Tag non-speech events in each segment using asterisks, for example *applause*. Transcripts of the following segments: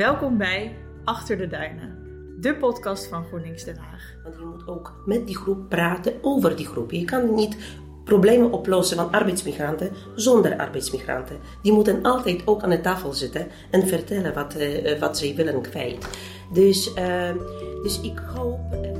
Welkom bij Achter de Duinen, de podcast van GroenLinks Den Haag. Want je moet ook met die groep praten over die groep. Je kan niet problemen oplossen van arbeidsmigranten zonder arbeidsmigranten. Die moeten altijd ook aan de tafel zitten en vertellen wat, uh, wat zij willen kwijt. Dus, uh, dus ik hoop. Uh...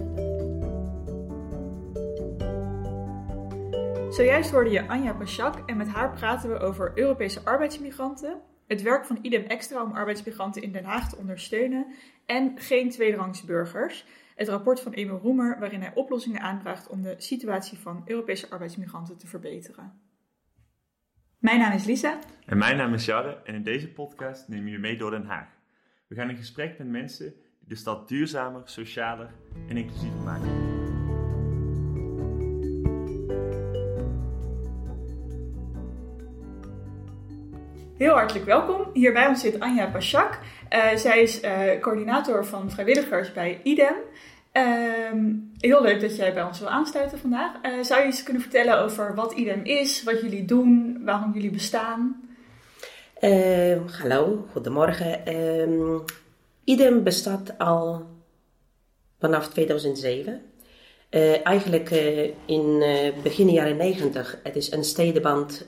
Zojuist hoorde je Anja Pachak en met haar praten we over Europese arbeidsmigranten, het werk van IDEM Extra om arbeidsmigranten in Den Haag te ondersteunen en geen tweederangs burgers. Het rapport van Emil Roemer waarin hij oplossingen aandraagt om de situatie van Europese arbeidsmigranten te verbeteren. Mijn naam is Lisa. En mijn naam is Jarre en in deze podcast nemen we je mee door Den Haag. We gaan in gesprek met mensen die de stad duurzamer, socialer en inclusiever maken. Heel hartelijk welkom. Hier bij ons zit Anja Pachak. Uh, zij is uh, coördinator van vrijwilligers bij IDEM. Uh, heel leuk dat jij bij ons wil aansluiten vandaag. Uh, zou je iets kunnen vertellen over wat IDEM is, wat jullie doen, waarom jullie bestaan? Ehm, hallo, goedemorgen. Ehm, IDEM bestaat al vanaf 2007. eigenlijk in begin jaren 90. Het is een stedenband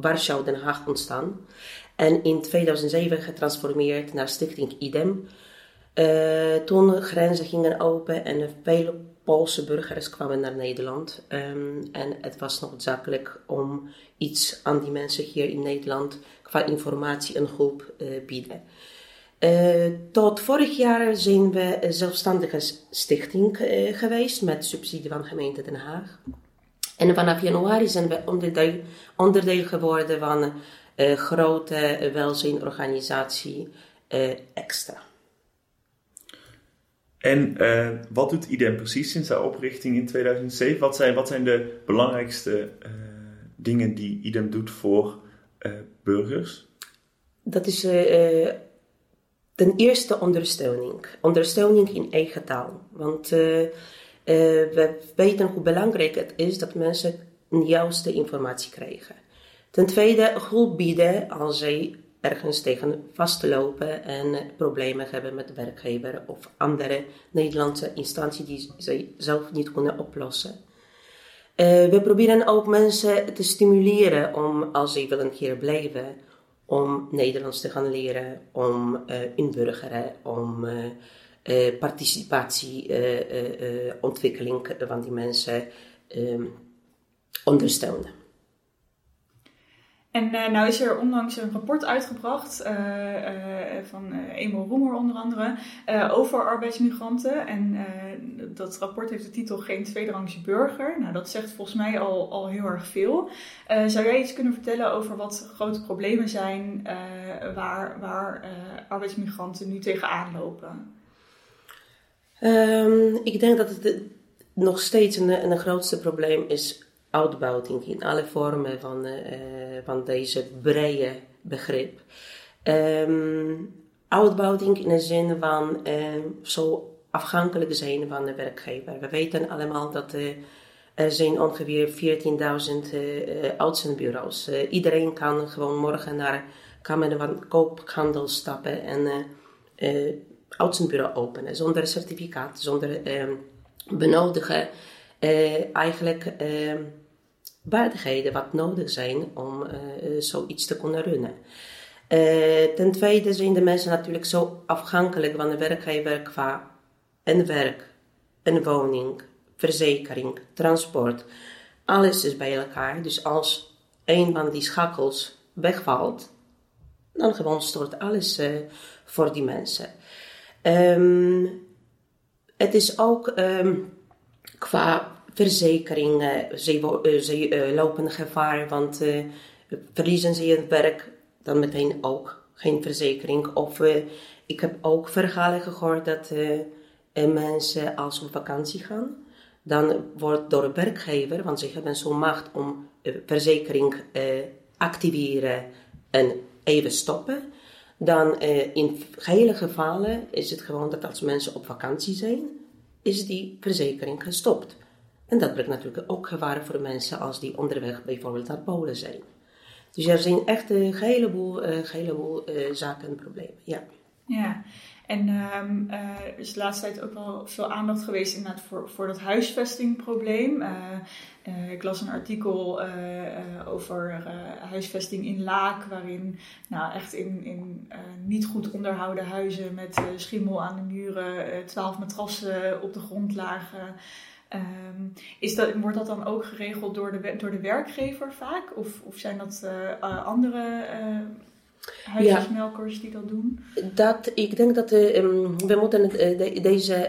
Warschau Den Haag ontstaan. En in 2007 getransformeerd naar Stichting IDEM. Uh, toen grenzen gingen open en vele Poolse burgers kwamen naar Nederland. Um, en het was noodzakelijk om iets aan die mensen hier in Nederland qua informatie en hulp uh, bieden. Uh, tot vorig jaar zijn we een zelfstandige stichting geweest met subsidie van gemeente Den Haag. En vanaf januari zijn we onderdeel, onderdeel geworden van een uh, grote welzijnorganisatie uh, Extra. En uh, wat doet IDEM precies sinds haar oprichting in 2007? Wat zijn, wat zijn de belangrijkste dingen die IDEM doet voor burgers? Dat is ten eerste ondersteuning. Ondersteuning in eigen taal. Want we weten hoe belangrijk het is dat mensen de juiste informatie krijgen. Ten tweede, hulp bieden als zij ergens tegen vastlopen en problemen hebben met de werkgever of andere Nederlandse instantie die zij zelf niet kunnen oplossen. Uh, we proberen ook mensen te stimuleren om, als zij willen hier blijven, om Nederlands te gaan leren, om uh, inburgeren, om uh, uh, participatieontwikkeling uh, van die mensen um, ondersteunen. En uh, nou is er onlangs een rapport uitgebracht van Emil Roemer onder andere over arbeidsmigranten. En dat rapport heeft de titel Geen tweederangse burger. Nou, dat zegt volgens mij al, al heel erg veel. zou jij iets kunnen vertellen over wat grote problemen zijn waar, waar arbeidsmigranten nu tegenaan lopen? Um, ik denk dat het nog steeds een, een grootste probleem is uitbuiting in alle vormen van, uh, van deze brede begrip. Um, uitbuiting in de zin van zo afhankelijk zijn van de werkgever. We weten allemaal dat er zijn ongeveer 14.000 uh, uitzendbureaus. Iedereen kan gewoon morgen naar Kamer van Koophandel stappen en uitzendbureau openen zonder certificaat, zonder uh, benodigde uh, eigenlijk uh, vaardigheden wat nodig zijn om uh, zoiets te kunnen runnen. ten tweede zijn de mensen natuurlijk zo afhankelijk van de werkgever qua een werk, een woning, verzekering, transport. Alles is bij elkaar. Dus als een van die schakels wegvalt, dan gewoon stort alles voor die mensen. Um, het is ook um, qua verzekeringen, ze, uh, ze uh, lopen gevaar, want uh, verliezen ze het werk, dan meteen ook geen verzekering. Of ik heb ook verhalen gehoord dat mensen als ze op vakantie gaan, dan wordt door de werkgever, want ze hebben zo'n macht om verzekering activeren en even stoppen dan uh, in gehele gevallen is het gewoon dat als mensen op vakantie zijn, is die verzekering gestopt. En dat brengt natuurlijk ook gevaren voor mensen als die onderweg bijvoorbeeld naar Polen zijn. Dus er zijn echt een heleboel, heleboel uh, zaken en problemen. Ja. Ja, en um, uh, er is de laatste tijd ook wel veel aandacht geweest inderdaad voor, voor dat huisvestingprobleem. Uh, uh, ik las een artikel over huisvesting in Laak, waarin nou, echt in, in niet goed onderhouden huizen met schimmel aan de muren, twaalf matrassen op de grond lagen. Um, is dat, wordt dat dan ook geregeld door de, door de werkgever vaak? Of, of zijn dat andere huisjesmelkers die dat doen? Dat, ik denk dat uh, we moeten uh, de, deze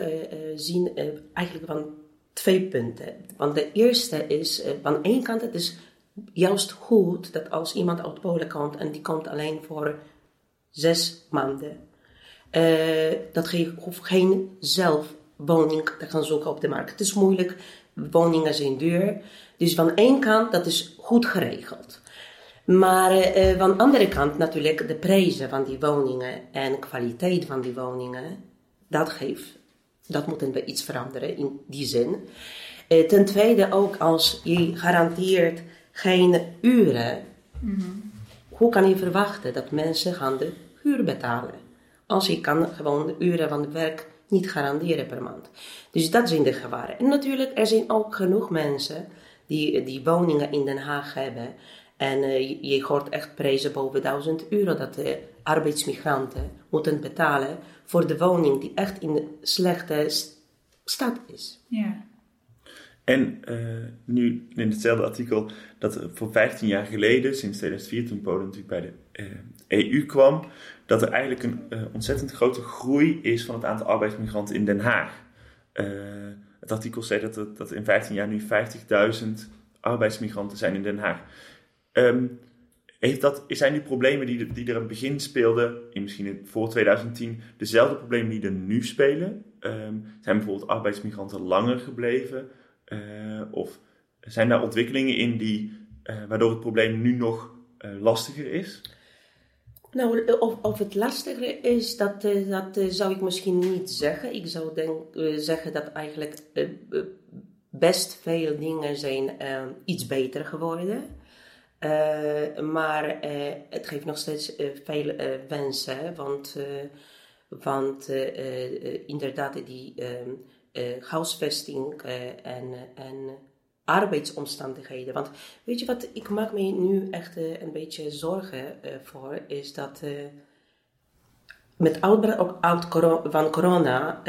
uh, zien eigenlijk van twee punten. Want de eerste is, van één kant, het is juist goed dat als iemand uit Polen komt en die komt alleen voor zes maanden, dat je hoeft geen zelfwoning te gaan zoeken op de markt. Het is moeilijk, woningen zijn duur. Dus van één kant, dat is goed geregeld. Maar uh, van de andere kant natuurlijk de prijzen van die woningen en kwaliteit van die woningen, dat geeft, dat moeten we iets veranderen in die zin. Uh, ten tweede ook als je garandeert geen uren, mm hoe kan je verwachten dat mensen gaan de huur betalen? Als je kan gewoon de uren van het werk niet garanderen per maand. Dus dat zijn de gevaren. En natuurlijk, er zijn ook genoeg mensen die, die woningen in Den Haag hebben. En uh, je hoort echt prijzen boven 1000 euro dat de arbeidsmigranten moeten betalen voor de woning die echt in slechte staat is. Ja. En uh, nu in hetzelfde artikel dat voor 15 jaar geleden, sinds 2004 toen Polen natuurlijk bij de uh, EU kwam, dat er eigenlijk een uh, ontzettend grote groei is van het aantal arbeidsmigranten in Den Haag. Het artikel zei dat, dat in 15 jaar nu 50.000 arbeidsmigranten zijn in Den Haag. Um, heeft dat, zijn die problemen die, die er in het begin speelden, in misschien voor 2010, dezelfde problemen die er nu spelen? Um, zijn bijvoorbeeld arbeidsmigranten langer gebleven? Uh, of zijn daar ontwikkelingen in die, uh, waardoor het probleem nu nog uh, lastiger is? Nou, of, of het lastiger is, dat, dat zou ik misschien niet zeggen. Ik zou denk, zeggen dat eigenlijk best veel dingen zijn iets beter geworden. Maar het geeft nog steeds veel wensen, want, want inderdaad die huisvesting en, en arbeidsomstandigheden. Want weet je wat, ik maak me nu echt een beetje zorgen voor, is dat met uitbraak van corona,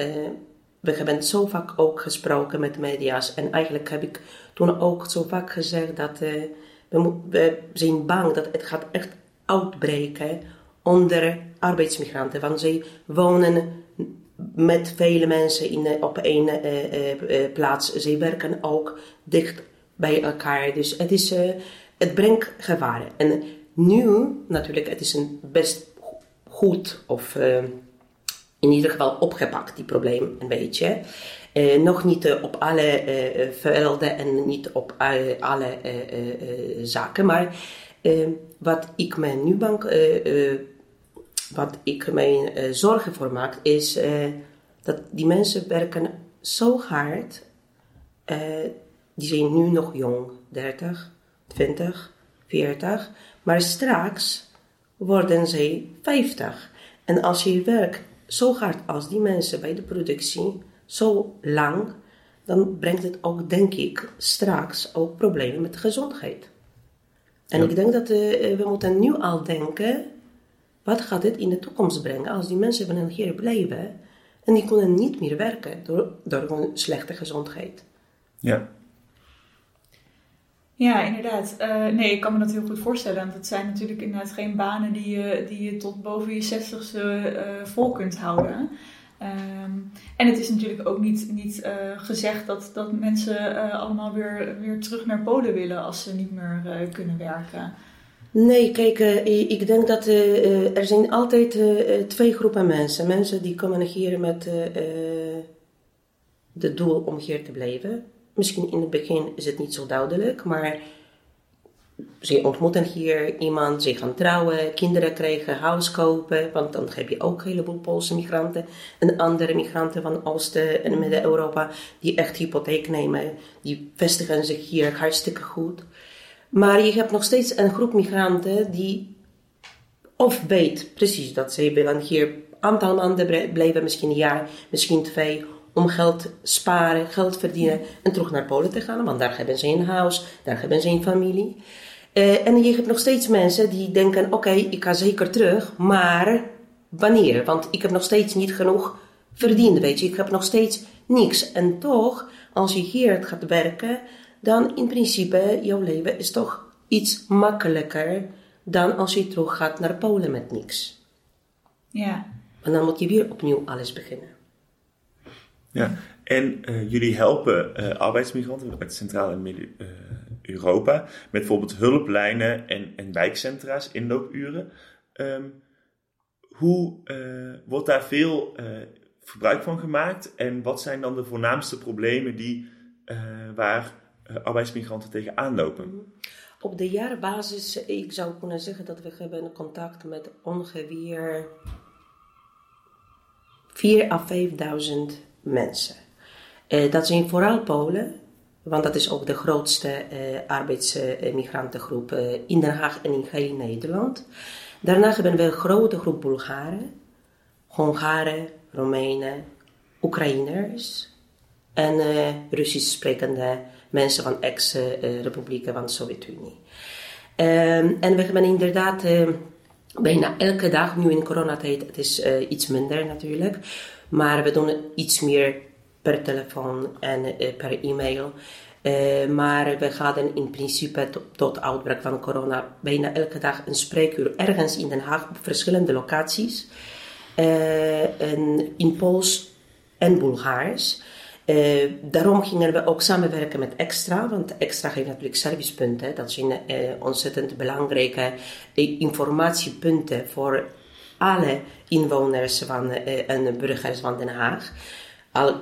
we hebben zo vaak ook gesproken met media's en eigenlijk heb ik toen ook zo vaak gezegd dat we, we zijn bang dat het gaat echt uitbreken onder arbeidsmigranten. Want zij wonen met vele mensen in, op één uh, plaats. Zij werken ook dicht bij elkaar. Dus het, is, het brengt gevaren. En nu, natuurlijk, het is een best goed of in ieder geval opgepakt, die probleem een beetje. Nog niet op alle velden en niet op alle zaken. Maar wat ik me nu bang, wat ik mij zorgen voor maak, is dat die mensen werken zo hard. die zijn nu nog jong, 30, 20, 40. Maar straks worden zij 50. En als je werkt zo hard als die mensen bij de productie, zo lang, dan brengt het ook, denk ik, straks ook problemen met de gezondheid. En ik denk dat we moeten nu al denken, wat gaat dit in de toekomst brengen als die mensen van hier blijven en die kunnen niet meer werken door, door gewoon slechte gezondheid. Ja. Ja, inderdaad. Uh, nee, ik kan me dat heel goed voorstellen. Want het zijn natuurlijk inderdaad geen banen die je, die je tot boven je zestigste uh, vol kunt houden. Um, en het is natuurlijk ook niet, niet uh, gezegd dat, dat mensen uh, allemaal weer, weer terug naar Polen willen als ze niet meer uh, kunnen werken. Nee, kijk, ik denk dat er zijn altijd twee groepen mensen. Mensen die komen hier met het doel om hier te blijven. Misschien in het begin is het niet zo duidelijk, maar ze ontmoeten hier iemand, ze gaan trouwen, kinderen krijgen, huis kopen, want dan heb je ook een heleboel Poolse migranten en andere migranten van Oosten en Midden-Europa die echt hypotheek nemen, die vestigen zich hier hartstikke goed. Maar je hebt nog steeds een groep migranten die of weet precies dat ze willen hier een aantal maanden blijven, misschien een jaar, misschien twee, om geld sparen, geld verdienen en terug naar Polen te gaan, want daar hebben ze een huis, daar hebben ze een familie. Uh, en je hebt nog steeds mensen die denken: oké, ik ga zeker terug, maar wanneer? Want ik heb nog steeds niet genoeg verdiend, weet je, ik heb nog steeds niks. En toch, als je hier gaat werken, dan in principe, jouw leven is toch iets makkelijker dan als je terug gaat naar Polen met niks. Ja. En dan moet je weer opnieuw alles beginnen. Ja, en uh, jullie helpen uh, arbeidsmigranten uit Centraal- en Midden-Europa met bijvoorbeeld hulplijnen en, en wijkcentra's, inloopuren. Um, hoe uh, wordt daar veel gebruik van gemaakt en wat zijn dan de voornaamste problemen die, waar arbeidsmigranten tegenaan lopen? Op de jaarbasis, ik zou kunnen zeggen dat we hebben contact met ongeveer 4 à 5000 mensen. Uh, dat zijn vooral Polen, want dat is ook de grootste uh, arbeidsmigrantengroep uh, in Den Haag en in heel Nederland. Daarna hebben we een grote groep Bulgaren, Hongaren, Romeinen, Oekraïners en Russisch sprekende mensen van ex-republieken van de Sovjet-Unie. Um, en we hebben inderdaad bijna elke dag, nu in coronatijd, het is iets minder natuurlijk, maar we doen iets meer per telefoon en uh, per e-mail. Uh, maar we gaan in principe tot, uitbraak van corona bijna elke dag een spreekuur ergens in Den Haag op verschillende locaties. Uh, in Pools en Bulgaars. Uh, daarom gingen we ook samenwerken met Extra, want Extra heeft natuurlijk servicepunten. Dat zijn uh, ontzettend belangrijke informatiepunten voor alle inwoners van, uh, en burgers van Den Haag. Al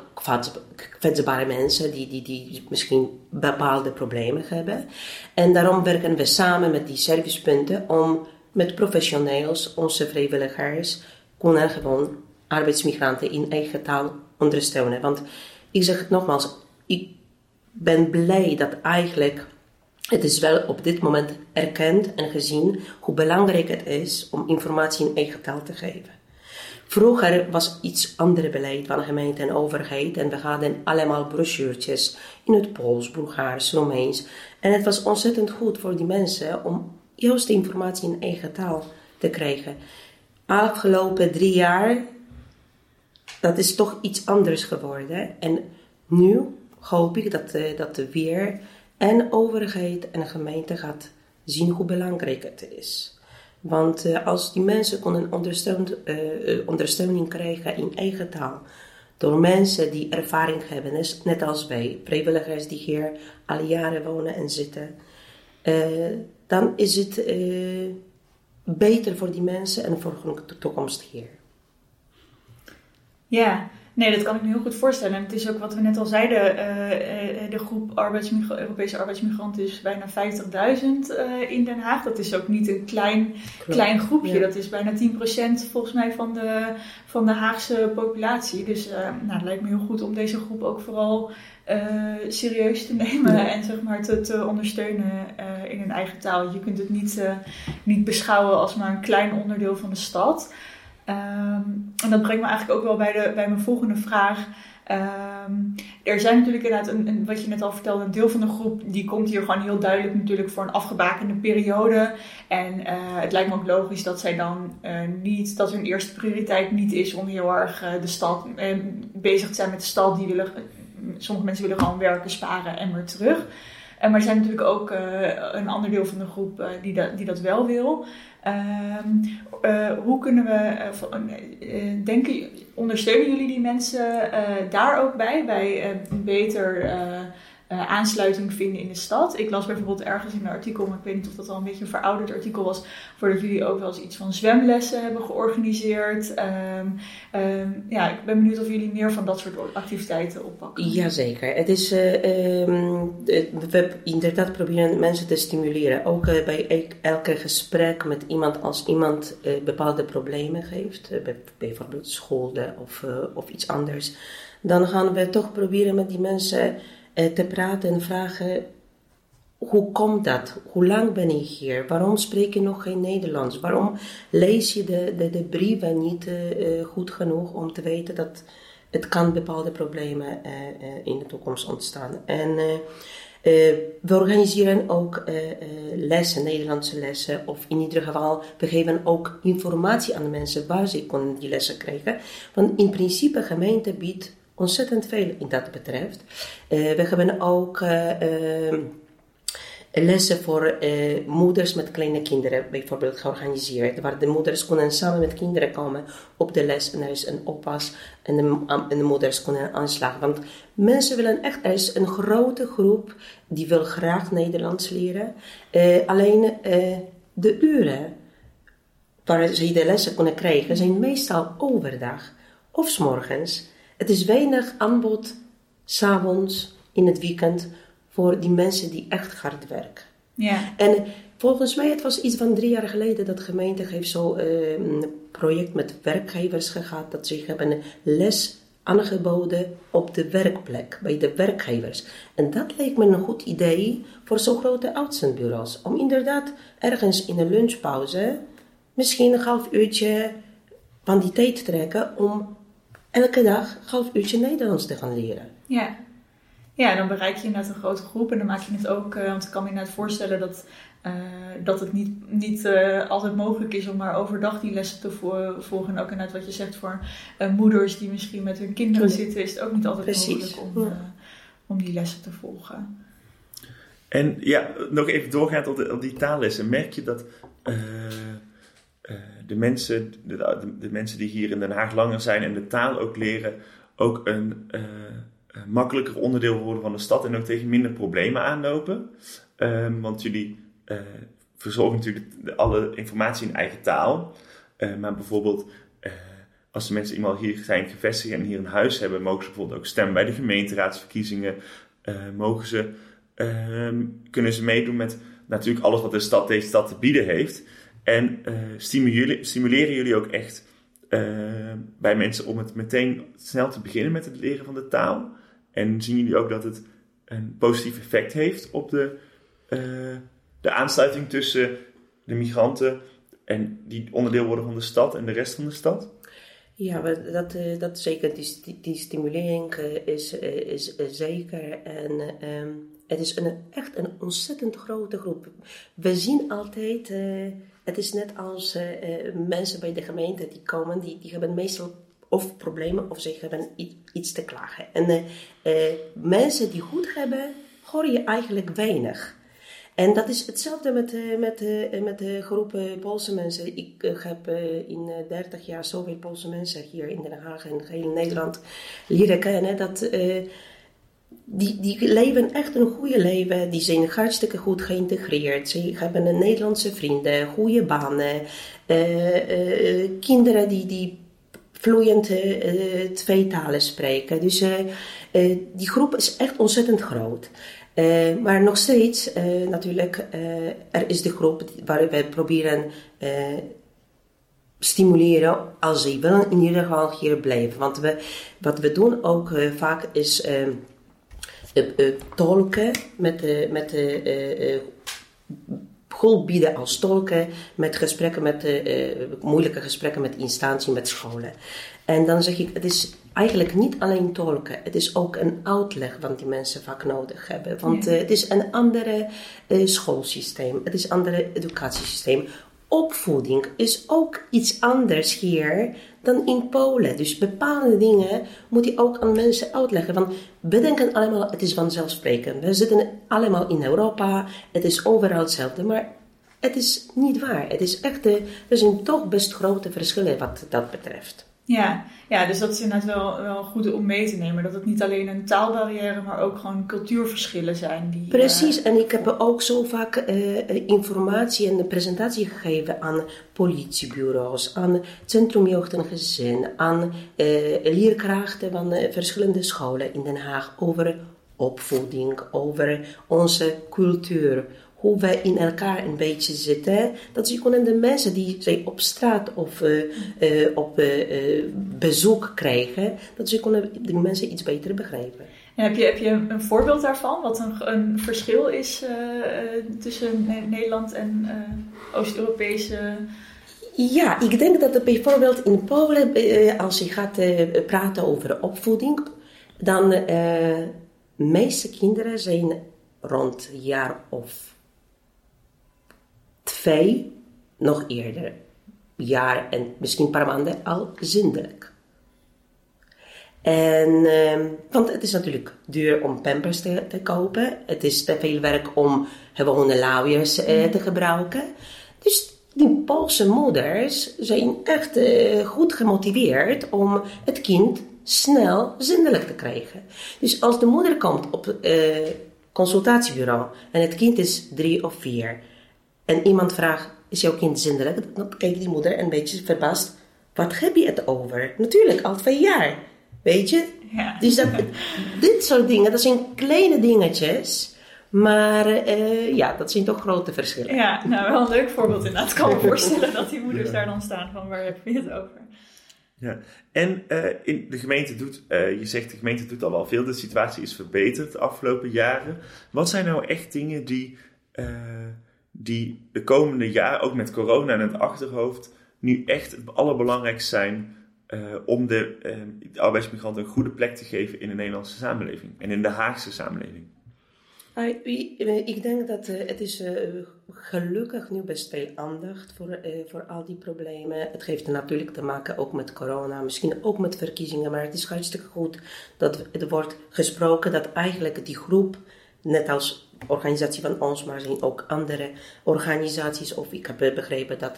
kwetsbare mensen die, die, die misschien bepaalde problemen hebben. En daarom werken we samen met die servicepunten om met professionals, onze vrijwilligers, kunnen gewoon arbeidsmigranten in eigen taal ondersteunen. Want ik zeg het nogmaals, ik ben blij dat eigenlijk het is wel op dit moment erkend en gezien hoe belangrijk het is om informatie in eigen taal te geven. Vroeger was iets andere beleid van gemeente en overheid en we hadden allemaal brochuurtjes in het Pools, Bulgaars, Romeins. En het was ontzettend goed voor die mensen om juist informatie in eigen taal te krijgen. Afgelopen drie jaar, dat is toch iets anders geworden. En nu hoop ik dat, uh, dat de weer en overheid en gemeente gaat zien hoe belangrijk het is. Want uh, als die mensen konden uh, ondersteuning krijgen in eigen taal, door mensen die ervaring hebben, net als wij, vrijwilligers die hier al jaren wonen en zitten, dan is het beter voor die mensen en voor de toekomst hier. Ja, Nee, dat kan ik me heel goed voorstellen. En het is ook wat we net al zeiden, uh, de groep Europese arbeidsmigranten is bijna 50.000 uh, in Den Haag. Dat is ook niet een klein, klein groepje. Dat is bijna 10% volgens mij van de, van de Haagse populatie. Dus uh, nou, het lijkt me heel goed om deze groep ook vooral serieus te *laughs* nemen en zeg maar te, te ondersteunen in hun eigen taal. Je kunt het niet, niet beschouwen als maar een klein onderdeel van de stad. Um, en dat brengt me eigenlijk ook wel bij, de, bij mijn volgende vraag. Um, er zijn natuurlijk inderdaad, een, wat je net al vertelde, een deel van de groep die komt hier gewoon heel duidelijk natuurlijk voor een afgebakende periode. En uh, het lijkt me ook logisch dat zij dan uh, niet, dat hun eerste prioriteit niet is om heel erg uh, de stad bezig te zijn met de stad. Die willen, sommige mensen willen gewoon werken, sparen en weer terug. Maar er zijn natuurlijk ook een ander deel van de groep die, dat, die dat wel wil. Um, uh, hoe kunnen we, denken, ondersteunen jullie die mensen daar ook bij, bij beter uh, aansluiting vinden in de stad. Ik las bijvoorbeeld ergens in een artikel, maar ik weet niet of dat al een beetje een verouderd artikel was, voordat jullie ook wel eens iets van zwemlessen hebben georganiseerd. Um, um, ja, ik ben benieuwd of jullie meer van dat soort activiteiten oppakken. Jazeker. Het is, uh, um, we inderdaad proberen mensen te stimuleren. Ook uh, bij elke gesprek met iemand, als iemand bepaalde problemen heeft, bijvoorbeeld schulden of, of iets anders, dan gaan we toch proberen met die mensen te praten en vragen hoe komt dat? Hoe lang ben ik hier? Waarom spreek je nog geen Nederlands? Waarom lees je de, de, de brieven niet uh, goed genoeg om te weten dat het kan bepaalde problemen in de toekomst ontstaan? En we organiseren ook lessen, Nederlandse lessen, of in ieder geval, we geven ook informatie aan de mensen waar ze kunnen die lessen krijgen. Want in principe, gemeente biedt ontzettend veel in dat betreft. we hebben ook lessen voor eh, moeders met kleine kinderen bijvoorbeeld georganiseerd. Waar de moeders konden samen met kinderen komen op de les en er is een oppas en de, en de moeders konden aanslagen. Want mensen willen echt, er een grote groep die wil graag Nederlands leren. Eh, alleen eh, de uren waar ze de lessen kunnen krijgen zijn meestal overdag of s morgens. Het is weinig aanbod s'avonds in het weekend voor die mensen die echt hard werken. Ja. En volgens mij, het was iets van drie jaar geleden, dat de gemeente heeft zo uh, een project met werkgevers gehad, dat ze hebben les aangeboden op de werkplek, bij de werkgevers. En dat leek me een goed idee voor zo'n grote uitzendbureaus. Om inderdaad ergens in een lunchpauze misschien een half uurtje van die tijd te trekken om elke dag een half uurtje Nederlands te gaan leren. Ja. Ja, dan bereik je inderdaad een grote groep en dan maak je het ook, uh, want ik kan me inderdaad voorstellen dat, uh, dat het niet, niet uh, altijd mogelijk is om maar overdag die lessen te volgen. En ook inderdaad wat je zegt voor moeders die misschien met hun kinderen zitten, is het ook niet altijd Precies. mogelijk om, om die lessen te volgen. En ja, nog even doorgaand op, de, op die taallessen. Merk je dat de, mensen, de, de, mensen die hier in Den Haag langer zijn en de taal ook leren, ook een uh, makkelijker onderdeel worden van de stad en ook tegen minder problemen aanlopen. Um, want jullie uh, verzorgen natuurlijk alle informatie in eigen taal. Maar bijvoorbeeld, als de mensen eenmaal hier zijn gevestigd en hier een huis hebben, mogen ze bijvoorbeeld ook stemmen bij de gemeenteraadsverkiezingen. mogen ze, ehm, kunnen ze meedoen met natuurlijk alles wat de stad, deze stad te bieden heeft. En stimuleren, stimuleren jullie ook echt bij mensen om het meteen snel te beginnen met het leren van de taal? En zien jullie ook dat het een positief effect heeft op de, uh, de aansluiting tussen de migranten en die onderdeel worden van de stad en de rest van de stad? Ja, dat, eh, dat zeker. Die, die stimulering eh, is, is zeker. En um, het is een, echt een ontzettend grote groep. We zien altijd, het is net als uh, mensen bij de gemeente die komen, die, die hebben meestal of problemen of ze hebben iets te klagen. En uh, mensen die goed hebben, hoor je eigenlijk weinig. En dat is hetzelfde met, met, met de groepen Poolse mensen. Ik heb in 30 jaar zoveel Poolse mensen hier in Den Haag en heel Nederland leren kennen. Dat, die, die leven echt een goede leven. Die zijn hartstikke goed geïntegreerd. Ze hebben een Nederlandse vrienden, goede banen. kinderen die, die vloeiend twee talen spreken. Dus die groep is echt ontzettend groot. maar nog steeds, natuurlijk, er is de groep waar we proberen stimuleren als ze willen in ieder geval hier blijven. Want we, wat we doen ook vaak is tolken met, met hulp bieden als tolken met gesprekken met, moeilijke gesprekken met instanties, met scholen. En dan zeg ik, het is eigenlijk niet alleen tolken, het is ook een uitleg wat die mensen vaak nodig hebben. Want uh, het is een andere uh, schoolsysteem, het is een andere educatiesysteem. Opvoeding is ook iets anders hier dan in Polen. Dus bepaalde dingen moet je ook aan mensen uitleggen. Want we denken allemaal, het is vanzelfsprekend. We zitten allemaal in Europa, het is overal hetzelfde. Maar het is niet waar. Het is echt, er zijn toch best grote verschillen wat dat betreft. Ja, ja dus dat is inderdaad wel, wel goed om mee te nemen. Dat het niet alleen een taalbarrière, maar ook gewoon cultuurverschillen zijn. Die, Precies, uh... en ik heb ook zo vaak uh, informatie en presentatie gegeven aan politiebureaus, aan Centrum Jeugd en Gezin, aan uh, leerkrachten van verschillende scholen in Den Haag over opvoeding, over onze cultuur hoe wij in elkaar een beetje zitten. Dat ze kunnen de mensen die zij op straat of uh, uh, op uh, bezoek krijgen, dat ze kunnen de mensen iets beter begrijpen. En heb je, heb je een voorbeeld daarvan, wat een, een verschil is tussen Nederland en Oost-Europese ja, ik denk dat bijvoorbeeld in Polen, als je gaat praten over opvoeding, dan de meeste kinderen zijn rond een jaar of twee, nog eerder, jaar en misschien een paar maanden al zindelijk. En, uh, want het is natuurlijk duur om pampers te, te, kopen. Het is te veel werk om gewone luiers uh, te gebruiken. Dus die Poolse moeders zijn echt uh, goed gemotiveerd om het kind snel zindelijk te krijgen. Dus als de moeder komt op het uh, consultatiebureau en het kind is drie of vier en iemand vraagt, is jouw kind zindelijk? Dan kijkt die moeder een beetje verbaasd, wat heb je het over? Natuurlijk, al twee jaar. Weet je? Ja. Dus dat, dit soort dingen, dat zijn kleine dingetjes. Maar uh, ja, dat zijn toch grote verschillen. Ja, nou wel een leuk voorbeeld inderdaad. Ik kan me *laughs* voorstellen dat die moeders daar dan staan van waar heb je het over? Ja, en uh, in de gemeente doet, uh, je zegt de gemeente doet al wel veel, de situatie is verbeterd de afgelopen jaren. Wat zijn nou echt dingen die, uh, die de komende jaren, ook met corona in het achterhoofd, nu echt het allerbelangrijkste zijn om de, de arbeidsmigranten een goede plek te geven in de Nederlandse samenleving en in de Haagse samenleving? Ik denk dat het is gelukkig nu best veel aandacht voor, voor al die problemen. Het heeft natuurlijk te maken ook met corona, misschien ook met verkiezingen. Maar het is hartstikke goed dat er wordt gesproken dat eigenlijk die groep, net als organisatie van ons, maar zijn ook andere organisaties. Of ik heb begrepen dat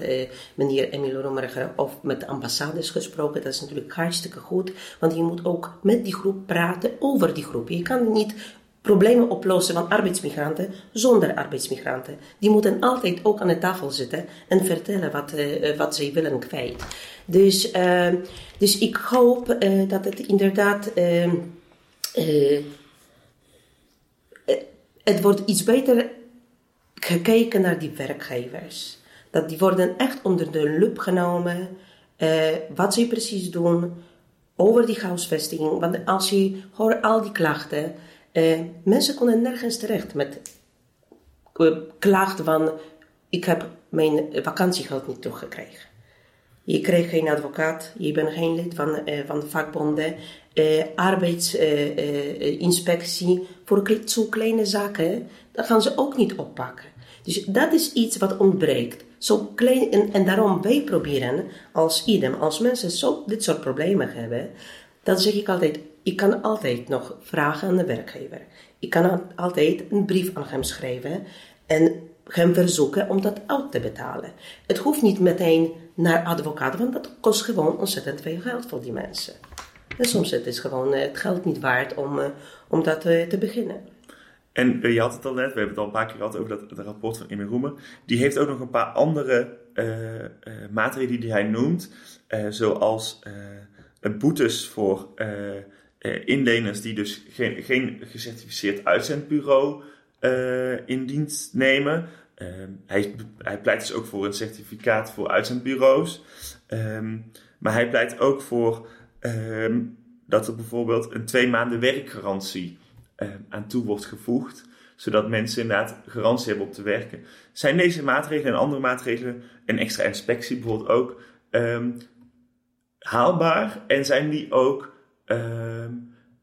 meneer Emile Roemerger of met de ambassades gesproken. Dat is natuurlijk hartstikke goed, want je moet ook met die groep praten over die groep. Je kan niet problemen oplossen van arbeidsmigranten zonder arbeidsmigranten. Die moeten altijd ook aan de tafel zitten en vertellen wat, uh, wat zij willen kwijt. Dus, dus ik hoop dat het inderdaad. Het wordt iets beter gekeken naar die werkgevers. Dat die worden echt onder de loep genomen. wat ze precies doen over die huisvesting. Want als je hoort al die klachten uh, mensen konden nergens terecht met klachten van ik heb mijn vakantiegeld niet teruggekregen. Je krijgt geen advocaat, je bent geen lid van, van de vakbonden. Arbeidsinspectie voor zo kleine zaken, dat gaan ze ook niet oppakken. Dus dat is iets wat ontbreekt. Zo klein, en, daarom wij proberen als idem, als mensen zo dit soort problemen hebben, dan zeg ik altijd, ik kan altijd nog vragen aan de werkgever. Ik kan altijd een brief aan hem schrijven en hem verzoeken om dat uit te betalen. Het hoeft niet meteen naar advocaat, want dat kost gewoon ontzettend veel geld voor die mensen. En soms is het gewoon eh, het geld niet waard om, eh, om dat eh, te beginnen. En je had het al net, we hebben het al een paar keer gehad over dat, dat rapport van Emil Roemer. Die heeft ook nog een paar andere maatregelen die hij noemt, zoals boetes voor uh, inleners die dus geen, geen gecertificeerd uitzendbureau uh, in dienst nemen. Uh, hij, hij, pleit dus ook voor een certificaat voor uitzendbureaus. Um, maar hij pleit ook voor um, dat er bijvoorbeeld een twee maanden werkgarantie aan toe wordt gevoegd. Zodat mensen inderdaad garantie hebben om te werken. Zijn deze maatregelen en andere maatregelen, en extra inspectie bijvoorbeeld ook, um, haalbaar? En zijn die ook uh,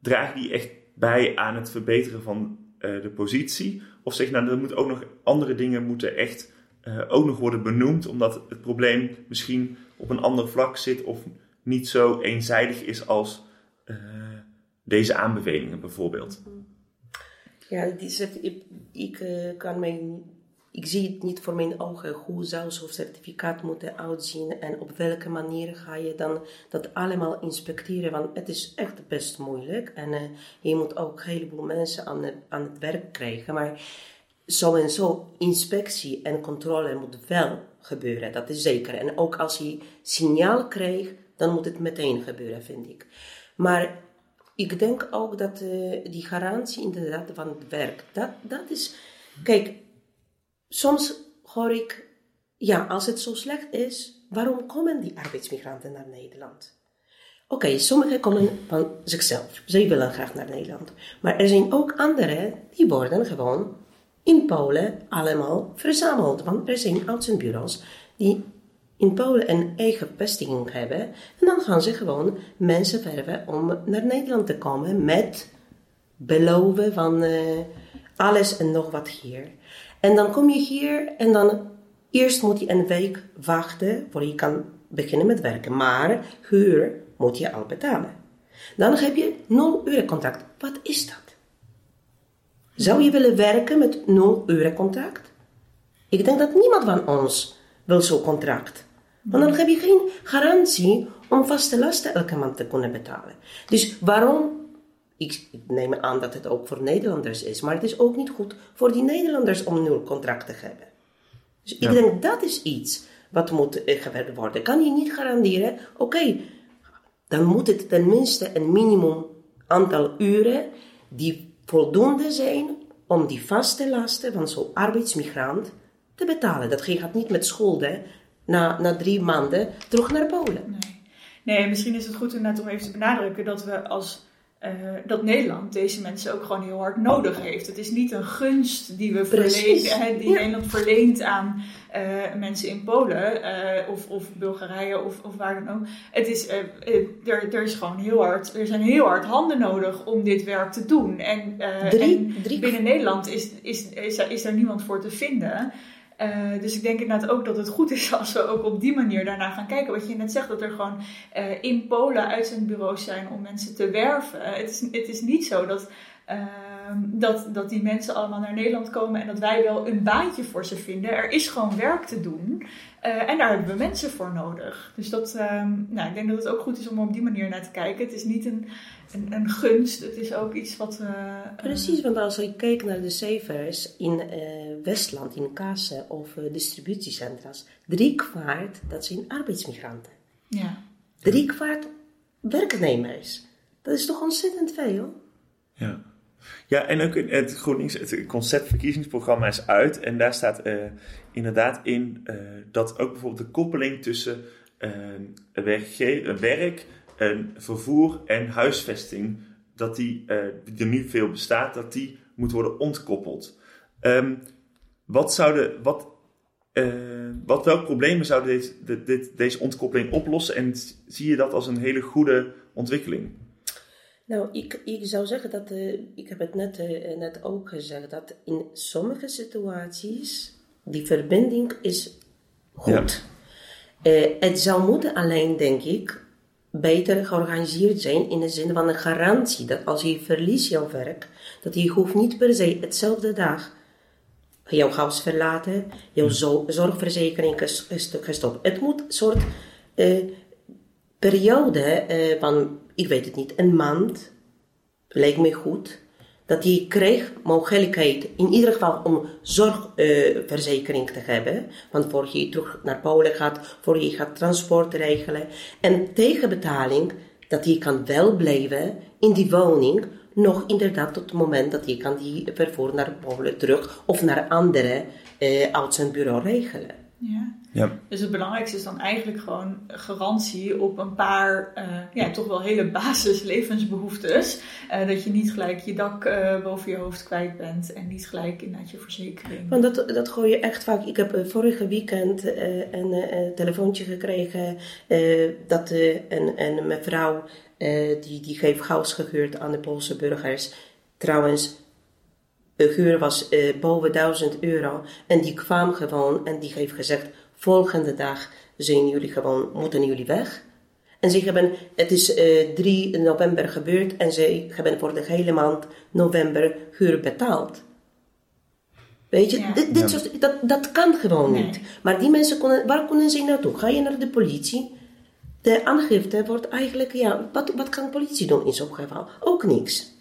dragen die echt bij aan het verbeteren van uh, de positie? Of zeg nou, er moeten ook nog andere dingen moeten echt uh, ook nog worden benoemd, omdat het probleem misschien op een ander vlak zit of niet zo eenzijdig is als uh, deze aanbevelingen bijvoorbeeld? Ja, ik, ik kan mij ik zie het niet voor mijn ogen hoe zou zo'n certificaat moeten uitzien en op welke manier ga je dan dat allemaal inspecteren. Want het is echt best moeilijk en uh, je moet ook een heleboel mensen aan het, aan het werk krijgen. Maar zo en zo, inspectie en controle moet wel gebeuren, dat is zeker. En ook als je signaal krijgt, dan moet het meteen gebeuren, vind ik. Maar ik denk ook dat uh, die garantie inderdaad van het werk, dat, dat is... Kijk, soms hoor ik, ja, als het zo slecht is, waarom komen die arbeidsmigranten naar Nederland? Oké, sommigen komen van zichzelf. Zij willen graag naar Nederland. Maar er zijn ook anderen die worden gewoon in Polen allemaal verzameld. Want er zijn uitzendbureaus die in Polen een eigen vestiging hebben. En dan gaan ze gewoon mensen verven om naar Nederland te komen met beloven van uh, alles en nog wat hier. En dan kom je hier en dan eerst moet je een week wachten voor je kan beginnen met werken. Maar huur moet je al betalen. Dan heb je 0 euro contract. Wat is dat? Zou je willen werken met 0 euro contract? Ik denk dat niemand van ons wil zo'n contract. Want dan heb je geen garantie om vaste lasten elke maand te kunnen betalen. Dus waarom? Ik, neem aan dat het ook voor Nederlanders is, maar het is ook niet goed voor die Nederlanders om nul contract te hebben. Dus ik denk dat is iets wat moet eh, gewerkt worden. Kan je niet garanderen, oké, dan moet het tenminste een minimum aantal uren die voldoende zijn om die vaste lasten van zo'n arbeidsmigrant te betalen. Dat gaat niet met schulden na, na drie maanden terug naar Polen. Nee. nee, misschien is het goed inderdaad om even te benadrukken dat we als uh, dat Nederland deze mensen ook gewoon heel hard nodig heeft. Het is niet een gunst die we verlenen, die Nederland verleent aan uh, mensen in Polen uh, of, of Bulgarije of, of waar dan ook. Het is, er, er is gewoon heel hard, er zijn heel hard handen nodig om dit werk te doen. En, drie, en binnen Nederland is, is, is, is, is daar niemand voor te vinden. Uh, dus ik denk inderdaad ook dat het goed is *laughs* als we ook op die manier daarna gaan kijken. Wat je net zegt, dat er gewoon uh, in Polen uitzendbureaus zijn om mensen te werven. het, is, het is niet zo dat, uh, dat, dat die mensen allemaal naar Nederland komen en dat wij wel een baantje voor ze vinden. Er is gewoon werk te doen en daar hebben we mensen voor nodig. Dus dat, ehm, nou, ik denk dat het ook goed is om op die manier naar te kijken. Het is niet een een, een, gunst. Het is ook iets wat. Precies, want als je kijkt naar de cijfers in Westland, in kassen of uh, distributiecentra's, drie kwart dat zijn arbeidsmigranten. Ja. Drie kwart werknemers. Dat is toch ontzettend veel? Ja. Ja, en ook het GroenLinks, het conceptverkiezingsprogramma is uit. En daar staat inderdaad in dat ook bijvoorbeeld de koppeling tussen werk, werk en vervoer en huisvesting, dat die, uh, die er nu veel bestaat, dat die moet worden ontkoppeld. Um, wat zouden, wat, uh, wat, welke problemen zouden deze, dit, deze ontkoppeling oplossen en zie je dat als een hele goede ontwikkeling? Nou, ik, ik zou zeggen dat, uh, ik heb het net, net ook gezegd, dat in sommige situaties die verbinding is goed. Ja. het zou moeten alleen, denk ik, beter georganiseerd zijn in de zin van een garantie dat als je verliest jouw werk, dat je hoeft niet per se hetzelfde dag jouw huis verlaten, jouw zorgverzekering gestopt. Het moet een soort uh, periode uh, van, ik weet het niet, een maand, lijkt me goed, dat je kreeg mogelijkheid in ieder geval om zorgverzekering uh, te hebben. Want voor je terug naar Polen gaat, voor je gaat transport regelen. En tegenbetaling dat je kan wel blijven in die woning. Nog inderdaad tot het moment dat je kan die vervoer naar Polen terug of naar andere uh, bureau regelen. Ja. Ja. Dus het belangrijkste is dan eigenlijk gewoon garantie op een paar, uh, ja, toch wel hele *laughs* basis levensbehoeftes. Uh, dat je niet gelijk je dak uh, boven je hoofd kwijt bent en niet gelijk inderdaad je verzekering. Want dat, dat gooi je echt vaak. Ik heb vorige weekend een telefoontje gekregen dat een, een mevrouw die, die heeft huis gehuurd aan de Poolse burgers. Trouwens, de huur was boven 1000 euro en die kwam gewoon en die heeft gezegd volgende dag zijn jullie gewoon, moeten jullie weg. En ze hebben, het is uh, eh, 3 november gebeurd en ze hebben voor de hele maand november huur betaald. Weet je, dit, dit soort, dat, dat kan gewoon niet. Maar die mensen, konden, waar kunnen ze naartoe? Ga je naar de politie? De aangifte wordt eigenlijk, ja, wat, wat kan de politie doen in zo'n geval? Ook niks.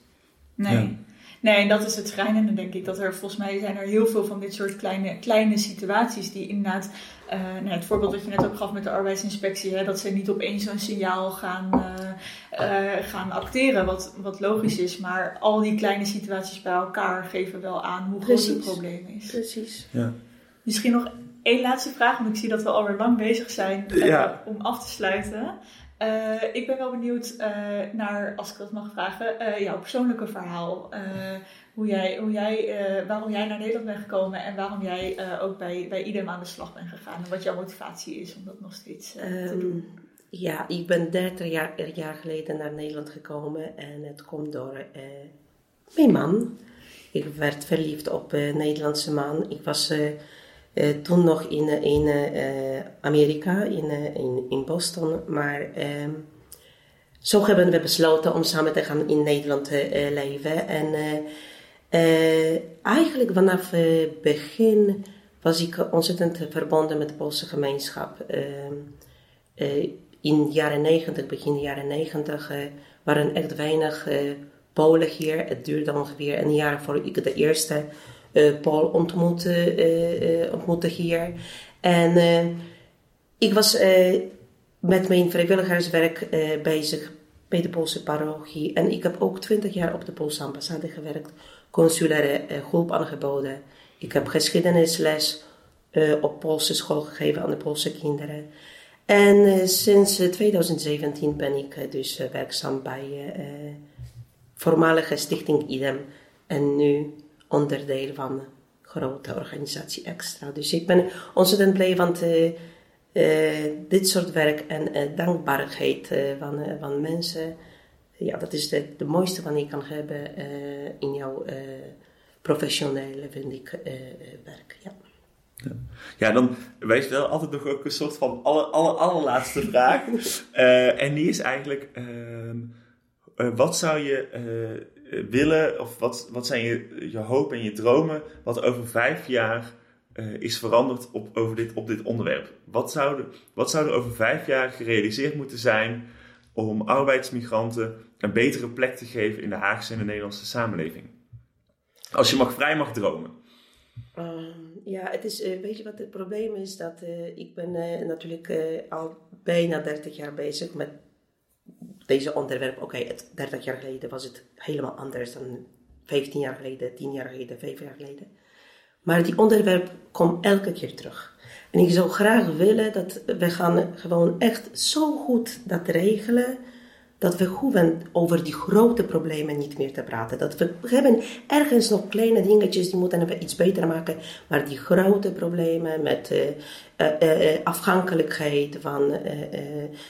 Nee. Nee, en dat is het schrijnende, denk ik. Dat er volgens mij zijn er heel veel van dit soort kleine, kleine situaties die inderdaad. Uh, nou, het voorbeeld dat je net ook gaf met de arbeidsinspectie, hè, dat ze niet opeens zo'n signaal gaan, uh, uh, gaan acteren, wat, wat logisch is. Maar al die kleine situaties bij elkaar geven wel aan hoe groot het probleem is. Precies. Ja. Misschien nog één laatste vraag, want ik zie dat we alweer lang bezig zijn ja. om af te sluiten. ik ben wel benieuwd naar, als ik dat mag vragen, jouw persoonlijke verhaal. hoe jij, hoe jij, waarom jij naar Nederland bent gekomen en waarom jij ook bij, bij IDEM aan de slag bent gegaan. En wat jouw motivatie is om dat nog steeds te um, doen. Ja, ik ben 30 jaar, jaar geleden naar Nederland gekomen en het komt door mijn man. Ik werd verliefd op een Nederlandse man. Ik was uh, toen nog in, in uh, Amerika, in, in, in Boston. Maar ehm, zo hebben we besloten om samen te gaan in Nederland te leven. En eigenlijk vanaf het begin was ik ontzettend verbonden met de Poolse gemeenschap. Ehm, in de jaren 90, begin jaren 90, waren echt weinig Polen hier. Het duurde ongeveer een jaar voor ik de eerste Paul ontmoette, uh, ontmoette hier. En ik was met mijn vrijwilligerswerk bezig bij de Poolse parochie. En ik heb ook twintig jaar op de Poolse ambassade gewerkt, consulaire hulp aangeboden. Ik heb geschiedenisles op Poolse school gegeven aan de Poolse kinderen. En sinds 2017 ben ik dus werkzaam bij voormalige stichting IDEM en nu onderdeel van een grote organisatie Extra. Dus ik ben ontzettend blij van uh, dit soort werk en uh, dankbaarheid van, van mensen. Ja, dat is de, de mooiste wat ik kan hebben in jouw professionele, vind ik, werk. Ja. Ja. ja, dan wijst wel altijd nog ook een soort van aller, aller, allerlaatste vraag. *laughs* en die is eigenlijk ehm, uh, wat zou je uh, willen, of wat, wat zijn je, je hoop en je dromen, wat over vijf jaar uh, is veranderd op, over dit, op dit onderwerp? Wat zou, er, wat zou er over vijf jaar gerealiseerd moeten zijn om arbeidsmigranten een betere plek te geven in de Haagse en de Nederlandse samenleving? Als je mag, vrij mag dromen. Uh, ja, het is, weet je wat het probleem is? Dat ik ben natuurlijk al bijna 30 jaar bezig met deze onderwerp, oké, 30 jaar geleden was het helemaal anders dan 15 jaar geleden, 10 jaar geleden, 5 jaar geleden. Maar die onderwerp komt elke keer terug. En ik zou graag willen dat we gaan gewoon echt zo goed dat regelen dat we hoeven over die grote problemen niet meer te praten. Dat we, hebben ergens nog kleine dingetjes die moeten we iets beter maken. Maar die grote problemen met uh, afhankelijkheid van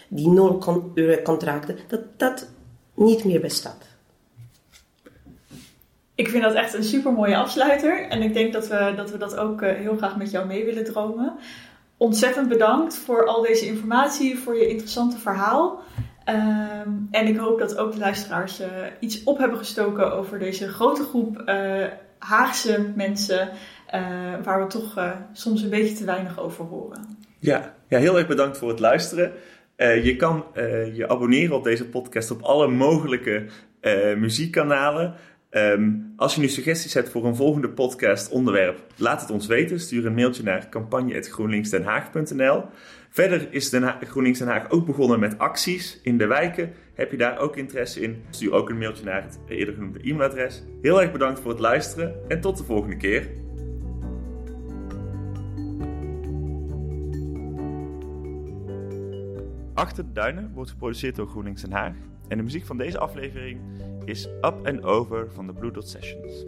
die nul uur contracten, dat dat niet meer bestaat. Ik vind dat echt een super mooie afsluiter. En ik denk dat we dat, we dat ook heel graag met jou mee willen dromen. Ontzettend bedankt voor al deze informatie, voor je interessante verhaal. Ehm, en ik hoop dat ook de luisteraars uh, iets op hebben gestoken over deze grote groep uh, Haagse mensen, uh, waar we toch soms een beetje te weinig over horen. Ja, ja heel erg bedankt voor het luisteren. je kan je abonneren op deze podcast op alle mogelijke muziekkanalen. Um, als je nu suggesties hebt voor een volgende podcast onderwerp, laat het ons weten. Stuur een mailtje naar campagne.groenlinksdenhaag.nl. Verder is Haag, GroenLinks Den Haag ook begonnen met acties in de wijken. Heb je daar ook interesse in? Stuur ook een mailtje naar het eerder genoemde e-mailadres. Heel erg bedankt voor het luisteren en tot de volgende keer. Achter de Duinen wordt geproduceerd door GroenLinks Den Haag. En de muziek van deze aflevering is Up and Over van de Blue Dot Sessions.